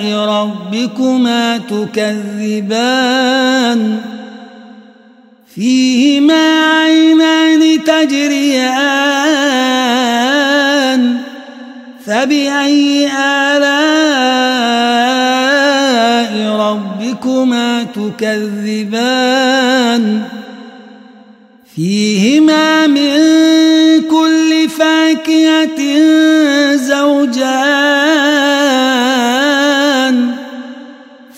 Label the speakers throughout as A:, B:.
A: ربكما تكذبان فيهما عينان تجريان فبأي آلاء ربكما تكذبان فيهما من كل فاكهة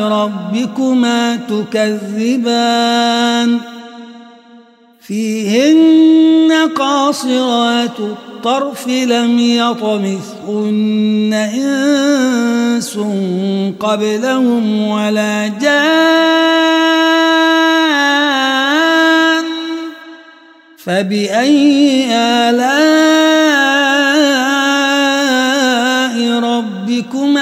A: ربكما تكذبان فيهن قاصرات الطرف لم يطمثهن إنس قبلهم ولا جان فبأي آلاء ربكما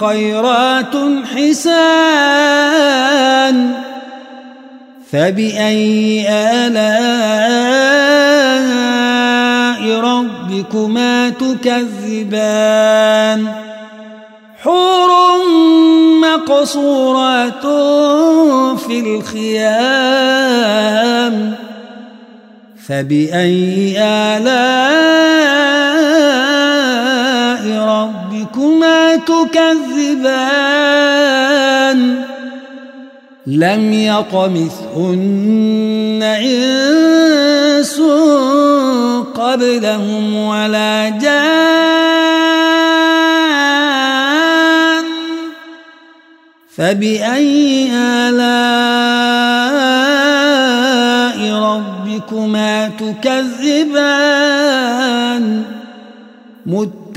A: خيرات حسان فبأي آلاء ربكما تكذبان؟ حور مقصورات في الخيام فبأي آلاء ربكما تكذبان لم يطمثهن إنس قبلهم ولا جان فبأي آلاء ربكما تكذبان؟